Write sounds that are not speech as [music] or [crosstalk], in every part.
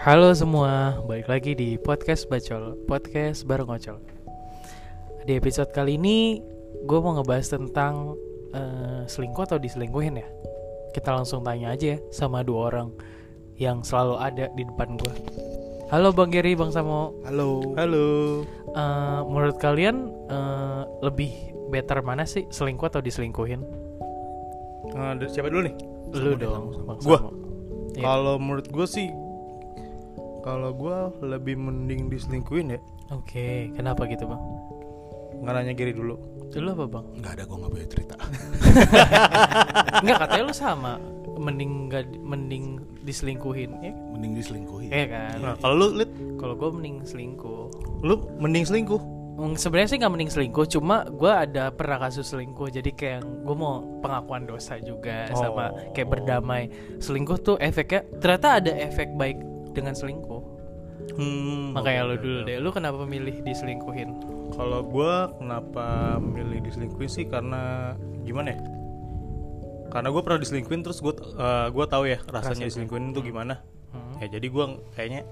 Halo semua, balik lagi di podcast Bacol, podcast bareng ngocol. Di episode kali ini, gue mau ngebahas tentang eh, selingkuh atau diselingkuhin ya. Kita langsung tanya aja ya sama dua orang yang selalu ada di depan gue. Halo Bang Geri, Bang Samo. Halo. Halo. Eh, menurut kalian eh, lebih better mana sih selingkuh atau diselingkuhin? Eh, dari siapa dulu nih? Lu dong? Samo. Iya. Kalau menurut gue sih, kalau gue lebih mending diselingkuhin ya. Oke, kenapa gitu bang? Nggak nanya Giri dulu. Dulu apa bang? Nggak ada gue nggak punya cerita. [laughs] Enggak katanya lu sama mending nggak mending diselingkuhin ya Mending diselingkuhi. Iya kan Nah, kalau lu, Lid, kalau gue mending selingkuh lu mending selingkuh. Hmm, sebenarnya sih nggak mending selingkuh cuma gue ada pernah kasus selingkuh jadi kayak gue mau pengakuan dosa juga sama Oh. kayak berdamai selingkuh tuh efeknya ternyata ada efek baik dengan selingkuh Hmm, makanya oke, dulu deh lu kenapa milih diselingkuhin Kalau gue kenapa milih diselingkuhin sih karena gimana ya? Karena gue pernah diselingkuhin terus gue gue tahu ya rasanya Rasanya. diselingkuhin itu gimana. Hmm. Ya jadi gue kayaknya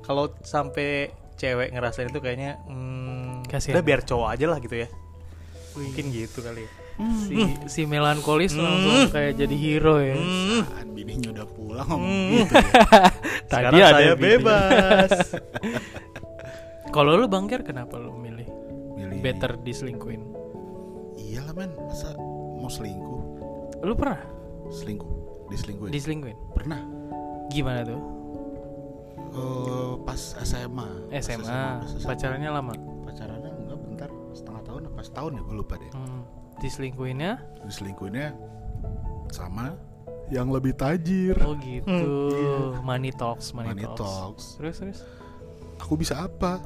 kalau sampai cewek ngerasain itu kayaknya hmm, udah biar cowok aja lah gitu ya. Mungkin gitu kali ya. Si si melankolis langsung kayak jadi hero ya Hmm. Saat bininya udah pulang ngomong Hmm. gitu ya. [laughs] Sekarang ada saya bininya. bebas. [laughs] kalau lu bangkir kenapa lu milih Milih. better diselingkuhin Iyalah men, masa mau selingkuh? lu pernah Selingkuh, diselingkuhin. diselingkuhin Pernah. gimana tuh Eh, pas SMA. Pas SMA, pas SMA. pacarannya lama Pacarannya enggak bentar, setengah tahun apa setahun ya gue lupa deh. hmm. Diselingkuhinnya Diselingkuhinnya sama yang lebih tajir. oh gitu money talks money, Money talks. talks. terus terus Aku bisa apa?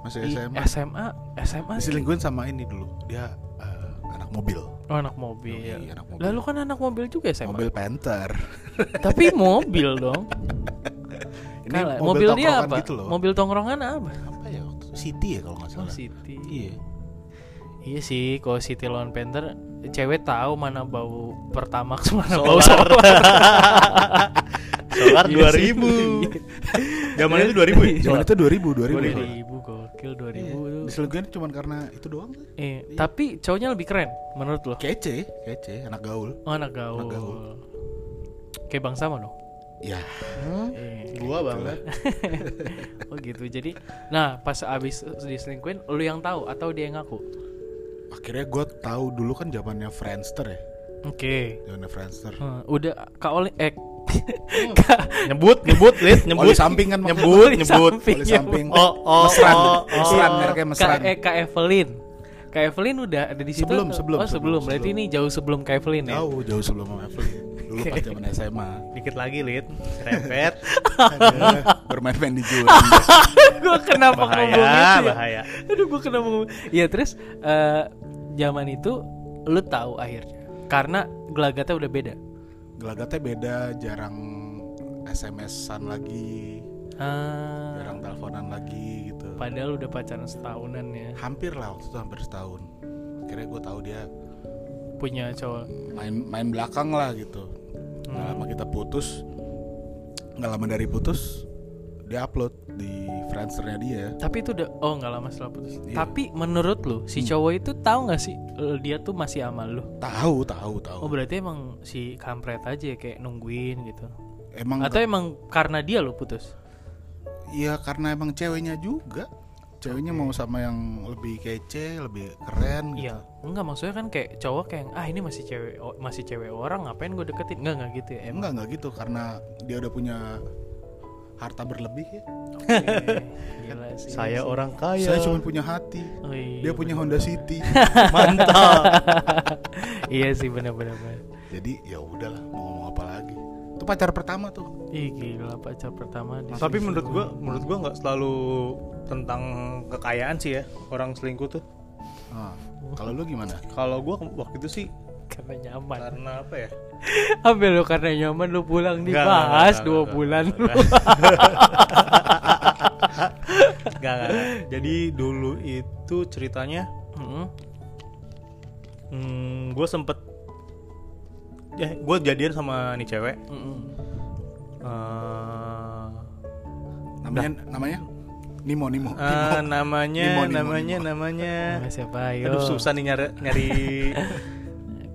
Masih Di SMA. SMA SMA Diselingkuhin sama ini dulu. Dia eh, anak mobil. oh, anak mobil Yoi, anak mobil. lalu kan anak mobil juga SMA Mobil Panther. [laughs] tapi mobil dong [laughs] Ini Kalah. mobil, dia tongkrongan apa Gitu loh. mobil tongkrongan apa apa ya? City ya kalau nggak oh salah. City Iya. Iya sih, kalau City Lawn Panther, cewek tahu mana bau Pertamax, [laughs] mana bau Solar. solar. [laughs] Solar Iya sih. 2000. [laughs] Zaman itu 2000 ya? Zaman itu 2000, 2000. 2000 gokil 2000 Iya. tuh. Diselingkuhin cuma karena itu doang. Eh, tapi cowoknya lebih keren menurut lo. Kece, kece, anak gaul. Oh, anak gaul. Anak gaul. Kayak Bang Sama dong. Ya, Eh, Gua banget. oh gitu. Jadi, nah pas abis diselingkuhin, lu yang tahu atau dia yang ngaku? Akhirnya gue tahu dulu kan zamannya Friendster ya. Oke. Zamannya Friendster. Hmm, udah Kak Oli eh [laughs] Nyebut, nyebut, Lid, nyebut. Oli samping kan. Nyebut, nyebut. samping. Oli samping. Oh, oh, mesran. oh, mesran, oh. mereknya Kak, mesran. eh, Kak Evelyn. Kak Evelyn udah ada di situ. Sebelum, sebelum, Oh, sebelum. sebelum, Berarti sebelum. ini jauh sebelum Kak Evelyn ya. Jauh, jauh sebelum sama Evelyn. Dulu pas zaman SMA. [laughs] Dikit lagi, Lid. Repet. Bermain-main di jual. [laughs] gue kenapa ngomong itu bahaya, ya? bahaya. Aduh gue kenapa ngomong Ya terus eh, Zaman itu Lu tahu akhirnya Karena gelagatnya udah beda Gelagatnya beda, jarang SMS-an lagi, ah, jarang teleponan lagi gitu. Padahal udah pacaran setahunan ya Hampir lah waktu itu hampir setahun. Akhirnya gue tahu dia Punya cowok main main belakang lah gitu. Hmm. lama kita putus, nggak lama dari putus dia upload di Friendsternya dia. Tapi itu udah Oh gak lama setelah putus Iya. Tapi menurut lu Si cowok itu tahu gak sih Dia tuh masih sama lu Tahu, tahu, tahu. Oh berarti emang si kampret aja Kayak nungguin gitu emang Atau emang karena dia lu putus Iya karena emang ceweknya juga. Ceweknya mau sama yang lebih kece, lebih keren. gitu. Iya, enggak maksudnya kan kayak cowok kayak ah ini masih cewek masih cewek orang ngapain gue deketin? Enggak enggak gitu ya. Emang. Enggak enggak gitu karena dia udah punya harta berlebih ya. Oke, [laughs] Gila sih. Saya orang kaya. Saya cuma punya hati. Oh, iya, Dia punya Honda City. [laughs] mantap. [laughs] iya sih benar-benar. benar. Jadi ya udahlah mau ngomong apa lagi. Itu pacar pertama tuh. Ih gila pacar pertama di Tapi menurut gua, menurut gua nggak selalu tentang kekayaan sih ya orang selingkuh tuh. Nah, kalau lu gimana? Kalau gua waktu itu sih karena nyaman. karena apa ya? Ambil lu karena nyaman lu pulang dibahas dua enggak, bulan lu. Gak, gak, Jadi dulu itu ceritanya, Mm-mm. hmm, gue sempet, ya gue jadian sama nih cewek. Mm-mm. Eh, Namanya namanya Nimo Nimo. Eh, namanya Nimo, Nimo, namanya Nimo. namanya Nama siapa ayo aduh susah nih nyari nyari [laughs]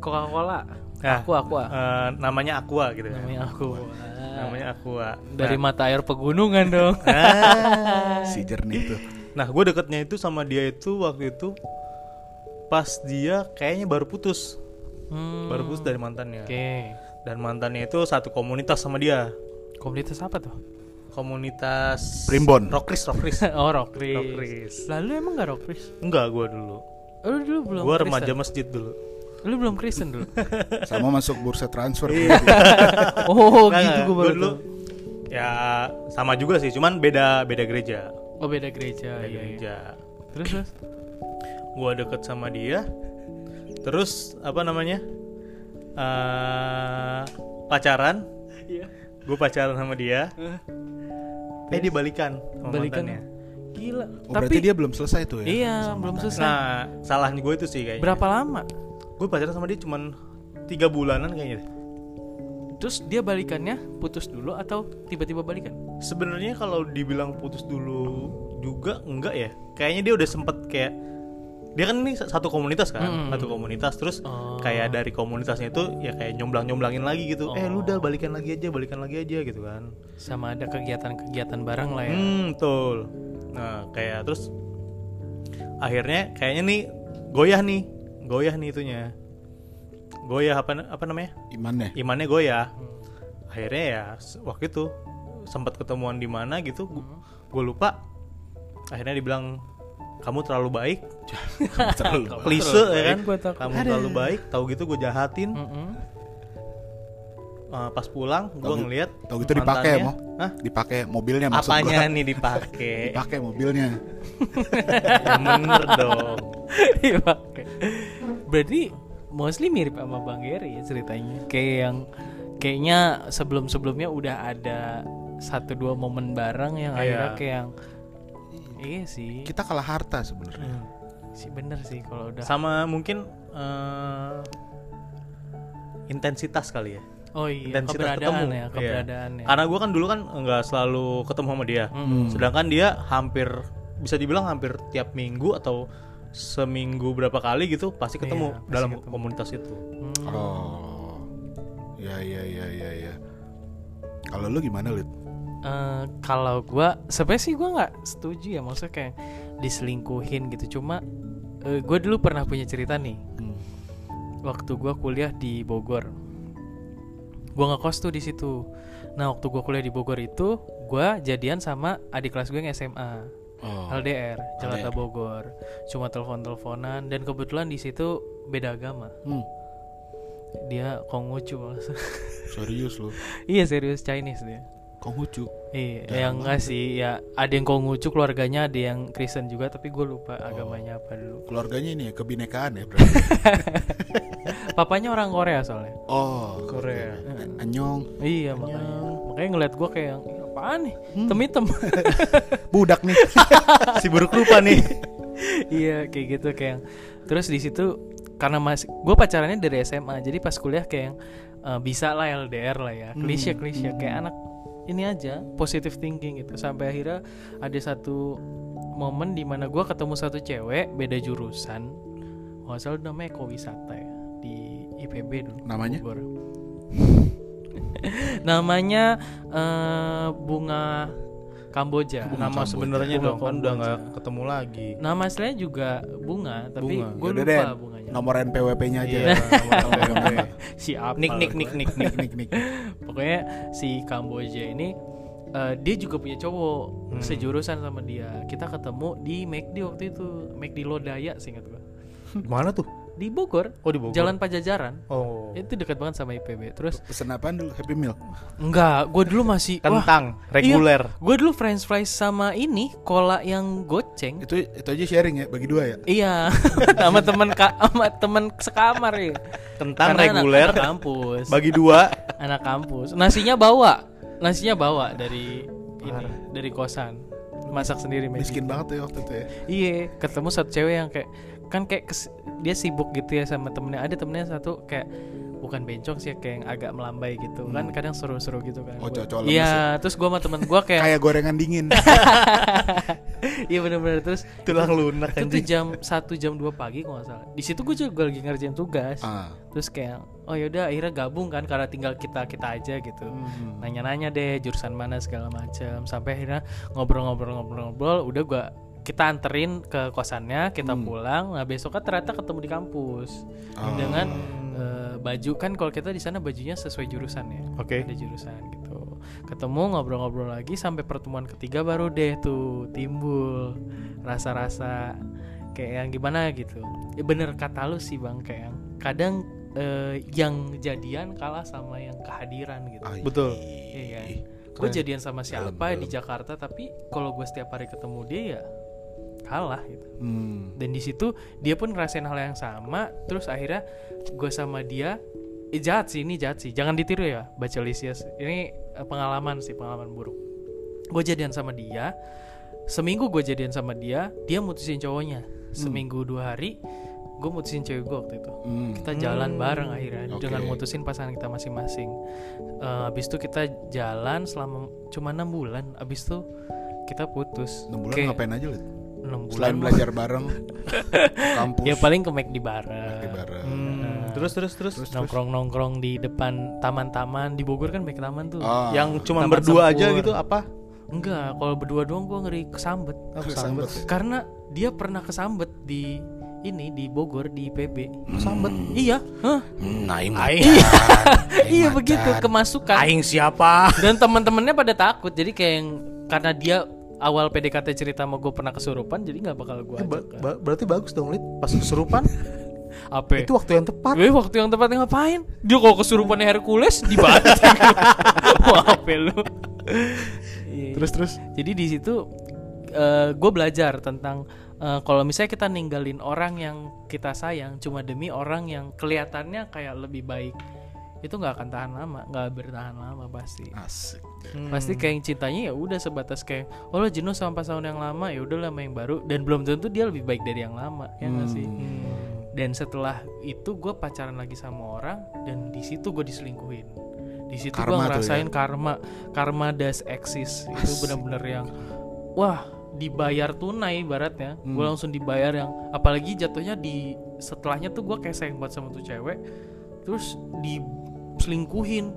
Coca Cola Nah, aku aku eh, namanya Aqua gitu kan. namanya aku namanya Aqua. Dari Nah, mata air pegunungan dong. [laughs] Ah. Si jernih tuh. nah gue deketnya itu sama dia itu waktu itu pas dia kayaknya baru putus. Hmm, baru putus dari mantannya. Oke. Dan mantannya itu satu komunitas sama dia. Komunitas apa tuh? Komunitas Primbon. Rockris Rockris [laughs] oh rockris Rockris. lalu emang gak rockris enggak gue dulu. Oh, lu dulu belum gue Kristen? remaja masjid dulu lu belum Kristen dulu? [laughs] Sama masuk bursa transfer. Iya. [laughs] oh Enggak, gitu gue Gua baru dulu ya sama juga sih cuman beda beda gereja. Oh beda gereja beda iya, iya. gereja. Terus terus? [clears throat] Gue deket sama dia. Terus apa namanya? Eh pacaran. Iya. Gue pacaran sama dia. Eh dia balikan sama balikan. mantannya. gila. Oh, berarti dia belum selesai tuh ya? iya belum selesai. Nah salahnya gue itu sih kayaknya. Berapa lama gue pacaran sama dia cuman tiga bulanan kayaknya deh. terus dia balikannya putus dulu atau tiba-tiba balikan sebenarnya kalau dibilang putus dulu juga enggak ya kayaknya dia udah sempet kayak dia kan ini satu komunitas kan Hmm. satu komunitas terus Oh. kayak dari komunitasnya itu ya kayak nyomblang nyomblangin lagi gitu eh lu Oh. udah balikan lagi aja balikan lagi aja gitu kan sama ada kegiatan-kegiatan bareng lah ya hmm betul nah kayak terus akhirnya kayaknya nih goyah nih goyah nih itunya. Goyah apa apa namanya? Imannya. imannya goyah. Akhirnya ya waktu itu sempat ketemuan di mana gitu gue lupa. Akhirnya dibilang kamu terlalu baik. [laughs] Terlalu. klise ya kan? Kamu terlalu baik tahu gitu gue jahatin. Mm-mm. Uh, pas pulang gue Tahu- ngeliat Tahu gitu dipakai mau? Hah? Dipakai mobilnya maksud apanya gua. nih dipakai [laughs] Dipakai mobilnya. yang bener dong [laughs] Iya pakai. Berarti mostly mirip sama Bang Gary ya ceritanya. Kayak yang kayaknya sebelum-sebelumnya udah ada satu dua momen bareng yang Iya. akhirnya kayak yang iya sih. Kita kalah harta sebenarnya. sih bener sih kalau udah. sama mungkin uh, intensitas kali ya oh iya, intensitas keberadaan ketemu ya, Iya. keberadaan ya. karena gue kan dulu kan nggak selalu ketemu sama dia Mm. sedangkan dia hampir bisa dibilang hampir tiap minggu atau seminggu berapa kali gitu pasti ketemu Iya, pasti dalam ketemu. komunitas itu Hmm. Oh. Ya ya ya ya ya. Kalau lu gimana, Lid? Eh, kalau gua sebenarnya sih gua nggak setuju ya maksudnya kayak diselingkuhin gitu cuma eh, gua dulu pernah punya cerita nih Hmm. waktu gua kuliah di Bogor gua ngekos tuh di situ nah waktu gua kuliah di Bogor itu gua jadian sama adik kelas gue yang SMA Oh. LDR Jakarta LDR. Bogor cuma telepon teleponan dan kebetulan di situ beda agama Hmm. dia Konghucu. Serius lu. [laughs] iya serius Chinese dia Konghucu. Iya, yang enggak sih ya ada yang Konghucu keluarganya ada yang Kristen juga tapi gue lupa Oh. agamanya apa dulu. Keluarganya ini ya kebinekaan ya berarti. [laughs] Papanya orang Korea soalnya. oh, Korea A- Anyong. Iya makanya. Makanya ngeliat gue kayak yang "Ih, apaan nih? Hmm. Hitam-hitam. [laughs] Budak nih. [laughs] si buruk rupa nih iya kayak gitu kayak terus di situ karena masih gue pacarannya dari SMA jadi pas kuliah kayak yang eh, bisa lah LDR lah ya Hmm. klise klise kayak anak ini aja positive thinking gitu sampai akhirnya ada satu momen di mana gue ketemu satu cewek beda jurusan oh salah namanya Eko Wisata ya di IPB dulu Namanya? Bogor. [laughs] namanya eh, bunga Kamboja Bunga nama Kamboja. sebenarnya Bunga dong kan udah nggak ketemu lagi Nama aslinya juga bunga, tapi Bunga. gue lupa deh, bunganya. Nomor NPWP-nya aja. Iya, nomor NPWP. [laughs] si apa? nik nik nik nik nik nik nik. [laughs] Pokoknya si Kamboja ini eh, dia juga punya cowok Hmm. sejurusan sama dia. Kita ketemu di McD waktu itu, McD Lodaya seingat gue. mana tuh Di Bogor, oh di Bogor Jalan Pajajaran. oh Itu dekat banget sama IPB. Terus Pesen apaan dulu? Happy Meal. enggak, gue dulu masih kentang reguler Gue dulu french fries sama ini cola yang goceng. Itu itu aja sharing ya, bagi dua ya. Iya, [laughs] sama temen ka, sama temen sekamar ya. kentang Karena reguler anak kampus. bagi dua anak kampus nasinya bawa nasinya bawa dari ini dari kosan masak sendiri. Miskin banget ya waktu itu ya. iya ketemu satu cewek yang kayak kan kayak kes- dia sibuk gitu ya sama temennya. Ada temennya satu kayak bukan bencong sih kayak yang agak melambai gitu. Kan kadang seru-seru gitu kan. Hmm. Oh, lemes iya terus gue sama temen gue kayak Kayak gorengan dingin. [laughs] iya bener-bener. Terus tulang lunak itu tuh anjing. jam satu jam 2 pagi kalau nggak salah. Di situ gue juga lagi ngerjain tugas. Ah. terus kayak oh yaudah akhirnya gabung kan karena tinggal kita kita aja gitu. Hmm. nanya-nanya deh jurusan mana segala macam sampai akhirnya ngobrol-ngobrol-ngobrol-ngobrol udah gua kita anterin ke kosannya kita Hmm. pulang nah besoknya ternyata ketemu di kampus Oh. dengan eh, baju kan kalau kita di sana bajunya sesuai jurusan ya Oke. ada jurusan gitu ketemu ngobrol-ngobrol lagi sampai pertemuan ketiga baru deh tuh timbul rasa-rasa kayak yang gimana gitu ya bener kata lu sih bang kayak yang kadang eh, yang jadian kalah sama yang kehadiran gitu Ai. Betul. Iya kan? Gue jadian sama siapa Dalam, di. Jakarta tapi kalau gue setiap hari ketemu dia ya kalah gitu. Hmm. Dan di situ dia pun ngerasain hal yang sama, terus akhirnya gue sama dia eh, jahat sih ini jahat sih. Jangan ditiru ya, baca Lisias. Ini eh, pengalaman sih, pengalaman buruk. Gue jadian sama dia. Seminggu gue jadian sama dia, dia mutusin cowoknya. Seminggu dua hari, gue mutusin cewek gue waktu itu Hmm. kita jalan bareng akhirnya Oke. dengan mutusin pasangan kita masing-masing. Eh, abis itu kita jalan selama cuma enam bulan. Abis itu kita putus. Enam bulan Kayak ngapain aja lu? Enam bulan. Selain belajar bareng [laughs] kampus. Ya paling ke McD bareng. di bareng. Hmm, terus terus terus, Terus, Nongkrong-nongkrong di depan taman-taman di Bogor kan baik taman tuh. Ah, yang cuma berdua aja Sempur. gitu apa Enggak, kalau berdua doang gue ngeri kesambet. Aku kesambet sambet. ya? Karena dia pernah kesambet di ini di Bogor di PB. sambet Iya, hah? Hmm, Naim Aing. iya begitu kemasukan. aing siapa dan teman-temannya pada takut jadi kayak yang karena dia awal PDKT cerita sama gue pernah kesurupan jadi nggak bakal gue Eh, ba- ajak kan. ba- berarti bagus dong lid. Pas kesurupan [laughs] apa? itu waktu yang tepat. Gue waktu yang tepat ngapain? Dia kalau kesurupannya Hercules dibanting maaf ya lu? [laughs] Terus terus. Jadi di situ gue belajar tentang eh, kalau misalnya kita ninggalin orang yang kita sayang cuma demi orang yang kelihatannya kayak lebih baik itu nggak akan tahan lama nggak bertahan lama pasti. Asik. pasti kayak yang cintanya ya udah sebatas kayak oh lo jenuh sama pasangan yang lama ya udah sama yang baru. Dan belum tentu dia lebih baik dari yang lama ya nggak sih? Dan setelah itu gue pacaran lagi sama orang dan di situ gue diselingkuhin. Di situ gue tuh ngerasain ya? karma karma does exist. Itu Asik. bener-bener yang wah dibayar tunai ibaratnya. Hmm. gue langsung dibayar yang apalagi jatuhnya di setelahnya tuh gue kayak sayang banget sama tuh cewek. Terus diselingkuhin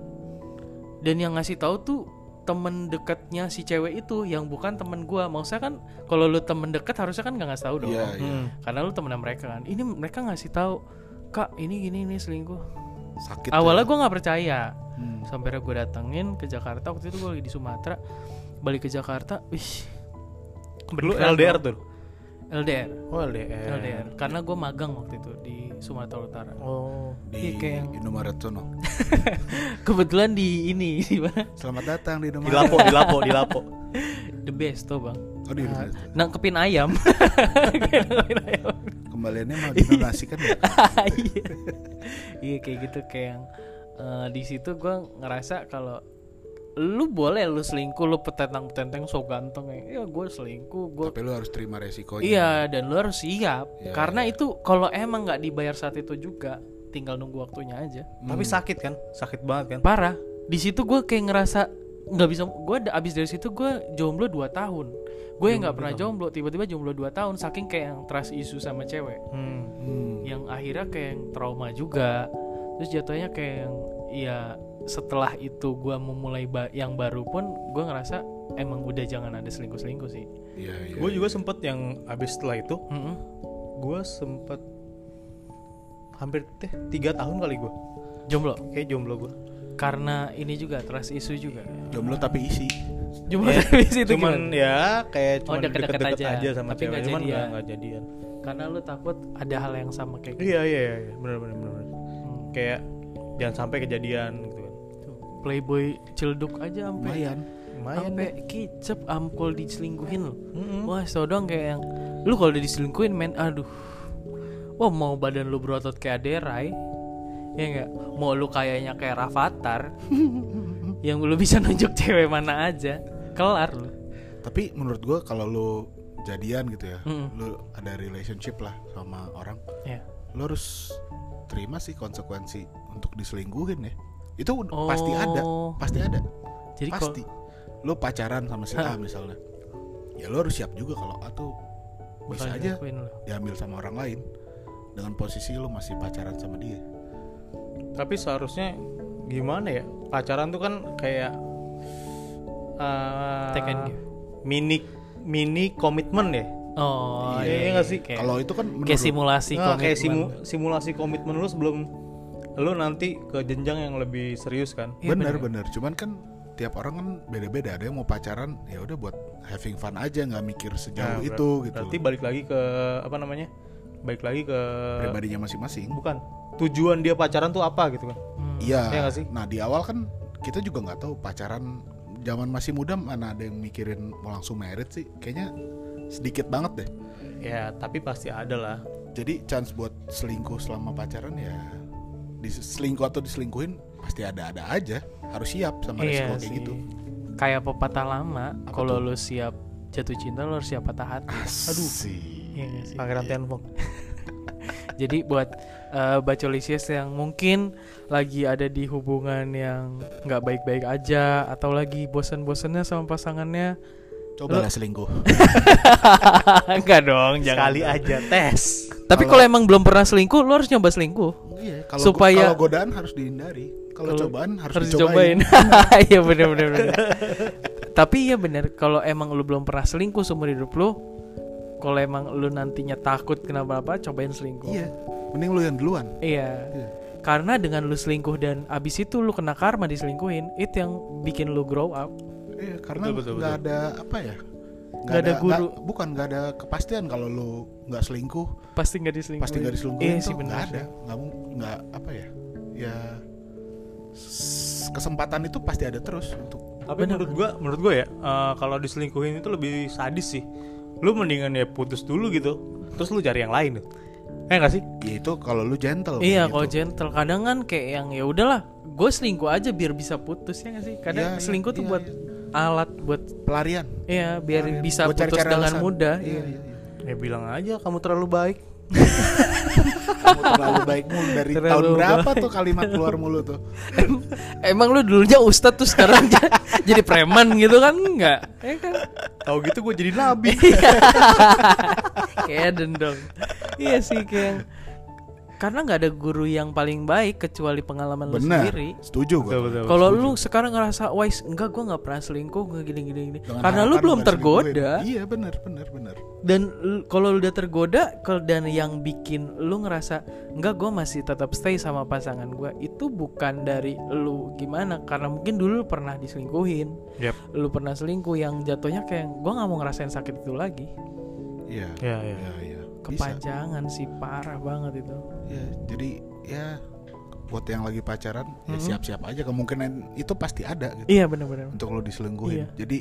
dan yang ngasih tahu tuh temen dekatnya si cewek itu yang bukan temen gua maksudnya kan kalau lu temen dekat harusnya kan nggak ngasih tahu dong Iya, iya. Hmm. karena lu temenan mereka kan ini mereka ngasih tahu kak ini gini ini selingkuh Sakit. awalnya ya. gua nggak percaya Hmm. sampai gue datengin ke Jakarta waktu itu gue lagi di Sumatera balik ke Jakarta wih lu LDR tuh LDR oh LDR LDR karena gue magang waktu itu di Sumatera Utara. Oh. Iya, di kayak yang- Indomaret sono. [laughs] kebetulan di ini [laughs] di mana? Selamat datang di di Indomaret. lapo di lapo di lapo. The best tuh bang. Oh, di Indomaret. nangkepin ayam. [laughs] Nangkepin ayam. Kembaliannya mau didonasikan ya? iya. Iya kayak gitu kayak yang eh, di situ gue ngerasa kalau lu boleh lu selingkuh lu petentang petenteng so ganteng ya, ya gue selingkuh gue Tapi lu harus terima resikonya. iya dan lu harus siap. Iya, karena iya. itu kalau emang nggak dibayar saat itu juga tinggal nunggu waktunya aja. Tapi sakit kan? Sakit banget kan? Parah. Di situ gue kayak ngerasa nggak bisa gue abis dari situ gue jomblo 2 tahun. Gue yang nggak pernah jomblo tiba-tiba jomblo 2 tahun saking kayak yang trust isu sama cewek. Hmm. Hmm. yang akhirnya kayak yang trauma juga. Terus jatuhnya kayak yang ya setelah itu gua memulai ba- yang baru pun gua ngerasa emang udah jangan ada selingkuh selingkuh sih Iya, iya. gue juga sempet yang abis setelah itu Mm-mm. gue sempet hampir teh tiga tahun kali gue jomblo kayak jomblo gue karena ini juga trust isu juga jomblo tapi isi. jomblo Ya, dari situ cuman gimana? ya kayak Oh, cuman deket-deket deket-deket aja, aja, sama tapi cewek nggak cuman jadian. nggak nggak jadian karena lu takut ada hal yang sama kayak gitu iya iya iya iya, bener bener bener bener. Hmm. kayak jangan sampai kejadian gitu playboy cilduk aja sampai Lumayan. lumayan sampai kicep ampul diselingkuhin lo Mm-mm. Wah, so dong kayak yang lu kalau udah diselingkuhin men, aduh. Wah, mau badan lu berotot kayak Aderai. Ya enggak? Mau lu kayaknya kayak Rafathar. [laughs] yang lu bisa nunjuk cewek mana aja. Kelar lu. Tapi menurut gua kalau lu jadian gitu ya, Mm-mm. lu ada relationship lah sama orang, Ya. lu harus terima sih konsekuensi untuk diselingkuhin ya. Itu Oh. pasti ada, pasti ada. Jadi pasti. Lo pacaran sama si A misalnya. Ya lo harus siap juga kalau A tuh bisa bakal aja diambil sama orang lain dengan posisi lo masih pacaran sama dia. Tapi seharusnya gimana ya? Pacaran tuh kan kayak eh, Take and give. mini mini komitmen ya. Oh, Iya, iya nggak sih? Kayak, Kalau itu kan menurut kayak simulasi Nah, kayak komitmen. simu- simulasi komitmen lu sebelum lu nanti ke jenjang yang lebih serius kan. Iya, bener bener. bener cuman kan tiap orang kan beda-beda ada yang mau pacaran ya udah buat having fun aja nggak mikir sejauh Nah, ber- itu gitu Berarti balik lagi ke apa namanya? Balik lagi ke pribadinya masing-masing bukan tujuan dia pacaran tuh apa gitu kan? Hmm. iya Iya nggak sih? nah di awal kan kita juga nggak tahu pacaran zaman masih muda mana ada yang mikirin mau langsung merit sih kayaknya sedikit banget deh Ya, tapi pasti ada lah. jadi chance buat selingkuh selama pacaran ya diselingkuh atau diselingkuhin pasti ada-ada aja harus siap sama Iya resiko kayak sih. gitu Kayak pepatah lama, kalau lu siap jatuh cinta lu harus siap patah hati. aduh Iya sih? Pangeran Tianfeng. [laughs] Jadi buat eh, bacolisius yang mungkin lagi ada di hubungan yang nggak baik-baik aja atau lagi bosan-bosannya sama pasangannya, cobalah selingkuh [laughs] enggak dong, Sekali aja tes. Tapi kalau emang belum pernah selingkuh, lu harus nyoba selingkuh. Iya, kalau Supaya- kalau godaan harus dihindari. Kalau cobaan harus, harus dicobain. [laughs] [laughs] Iya bener bener bener. Tapi iya bener kalau emang lu belum pernah selingkuh seumur hidup lu, kalau emang lu nantinya takut kenapa-apa, cobain selingkuh. Iya, mending lu yang duluan. Iya. Iya. Karena dengan lu selingkuh dan abis itu lu kena karma diselingkuhin, itu yang bikin lu grow up. Iya, karena Betul, betul, nggak ada apa ya? Nggak ada guru. nggak- bukan nggak ada kepastian kalau lu nggak selingkuh, Pasti nggak diselingkuhin. pasti nggak diselingkuhin. Iya tuh sih bener. nggak ada, nggak nggak apa ya? Ya kesempatan itu pasti ada terus untuk Tapi menurut gua, menurut gua ya, eh, kalau diselingkuhin itu lebih sadis sih. Lu mendingan ya putus dulu gitu, terus lu cari yang lain tuh. Eh nggak sih? ya itu kalau lu gentle. Iya, kalau gitu. gentle kadang kan kayak yang ya udahlah, gue selingkuh aja biar bisa putus ya nggak sih? Kadang Iya, iya, selingkuh tuh iya, buat iya. Alat buat pelarian. Iya, biar Pelarian. bisa Buat putus cari-cari dengan alasan. mudah. Iya, Iya. iya, iya. Ya bilang aja kamu terlalu baik. Kamu terlalu baik mulu dari Terlalu tahun berapa baik. tuh kalimat keluar mulu tuh? Emang lu dulunya ustadz tuh sekarang [laughs] jadi preman gitu kan? Enggak. Ya kan? Tahu gitu gue jadi nabi. [laughs] kayak dendong. Iya sih kayak karena nggak ada guru yang paling baik kecuali pengalaman lu Benar. sendiri. Setuju gua. Betul, betul. Kalau lu sekarang ngerasa wise enggak gua nggak pernah selingkuh gue gini gini gini. Dengan Karena lu belum nggak tergoda. Iya, benar, benar, benar. dan kalau lu udah tergoda kalau dan yang bikin lu ngerasa enggak gue masih tetap stay sama pasangan gue itu bukan dari lu gimana karena mungkin dulu lu pernah diselingkuhin Yap. lu pernah selingkuh yang jatuhnya kayak gue nggak mau ngerasain sakit itu lagi Iya. Ya, ya. Iya, iya. Bisa. kepanjangan sih parah banget itu Ya, jadi ya buat yang lagi pacaran ya Mhm. siap-siap aja kemungkinan itu pasti ada gitu iya benar-benar untuk lo diselingkuhin. Iya. Jadi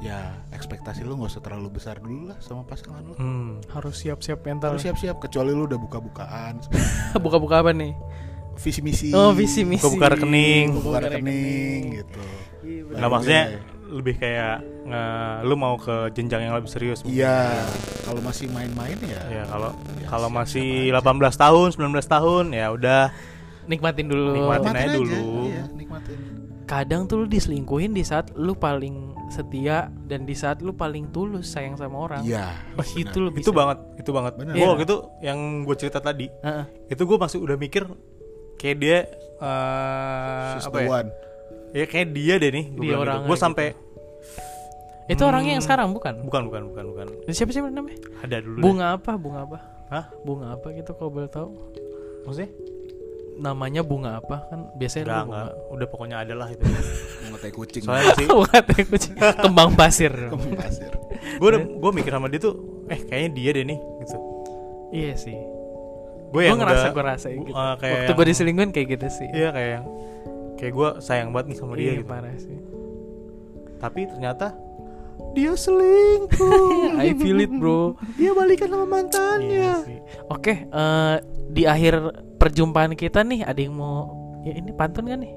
ya ekspektasi lo nggak usah terlalu besar dulu lah sama pasangan lo. Hmm. harus siap-siap mental Harus siap-siap kecuali lo udah buka-bukaan [laughs] buka-buka apa nih visi misi. oh visi misi Buka-buka rekening. buka rekening gitu. Iya. Nggak maksudnya lebih kayak nge- lu mau ke jenjang yang lebih serius. mungkin. Iya, kalau masih main-main ya. Ya kalau Ya, kalau masih aja. 18 tahun, 19 tahun ya udah nikmatin dulu Nikmatin. nikmatin aja aja dulu. Iya, nikmatin. kadang tuh lu diselingkuhin di saat lu paling setia dan di saat lu paling tulus sayang sama orang Iya. Pas itu lu bisa itu banget, itu banget. Bener. Gua Iya. waktu itu yang gue cerita tadi, Heeh. itu gue masih udah mikir kayak dia eh, She's apa the ya? one. Ya kayak dia deh nih. Dia orangnya Gue gitu. sampai itu orangnya yang sekarang bukan bukan bukan bukan bukan. siapa siapa namanya Ada dulu. deh. bunga apa bunga apa Hah? bunga apa gitu kalau boleh tahu Maksudnya? namanya bunga apa kan biasanya Enggak, bunga enggak. Udah pokoknya ada lah itu. Bunga tai kucing. Soalnya sih [laughs] bunga teh kucing. kembang pasir Kembang pasir. gue udah gue mikir sama dia tuh eh kayaknya dia deh nih gitu. iya sih Gue yang ngerasa udah- gue rasain gitu eh, kayak waktu yang- gue diselingkuhin kayak gitu sih Iya kayak yang kayak gue sayang banget nih sama dia Iya, gitu. parah sih Tapi ternyata dia selingkuh. [laughs] I feel it bro dia balikan sama Iya mantannya. sih. Oke, eh, di akhir perjumpaan kita nih ada yang mau ya ini pantun kan nih?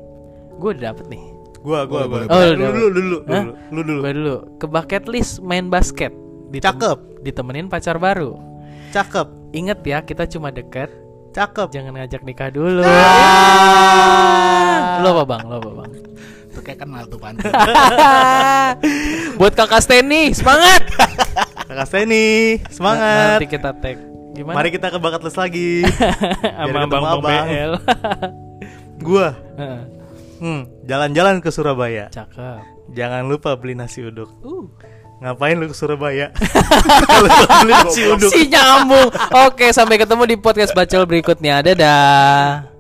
Gue udah dapet nih. Gua gua gua. Oh, lu dulu dulu dulu lu dulu. Gue dulu ke bucket list main basket. Ditem- Cakep. Ditemenin pacar baru. Cakep. Ingat ya, kita cuma deket. cakep. Jangan ngajak nikah dulu. Ah. Lo apa bang? Lo apa bang? Kayak kenal tuh pantun. [laughs] Buat kakak Steny, semangat! Kakak Steny, semangat. Nanti kita tag. Gimana? Mari kita ke bakat les lagi. [laughs] sama ketemu bang bang abang. BL. [laughs] Gua, Heeh, hmm, jalan-jalan ke Surabaya. Cakep. Jangan lupa beli nasi uduk. Uh. Ngapain lu ke Surabaya? Kalau lu beli nasi uduk. Si nyambung. Oke, sampai ketemu di podcast bacol berikutnya. Dadah.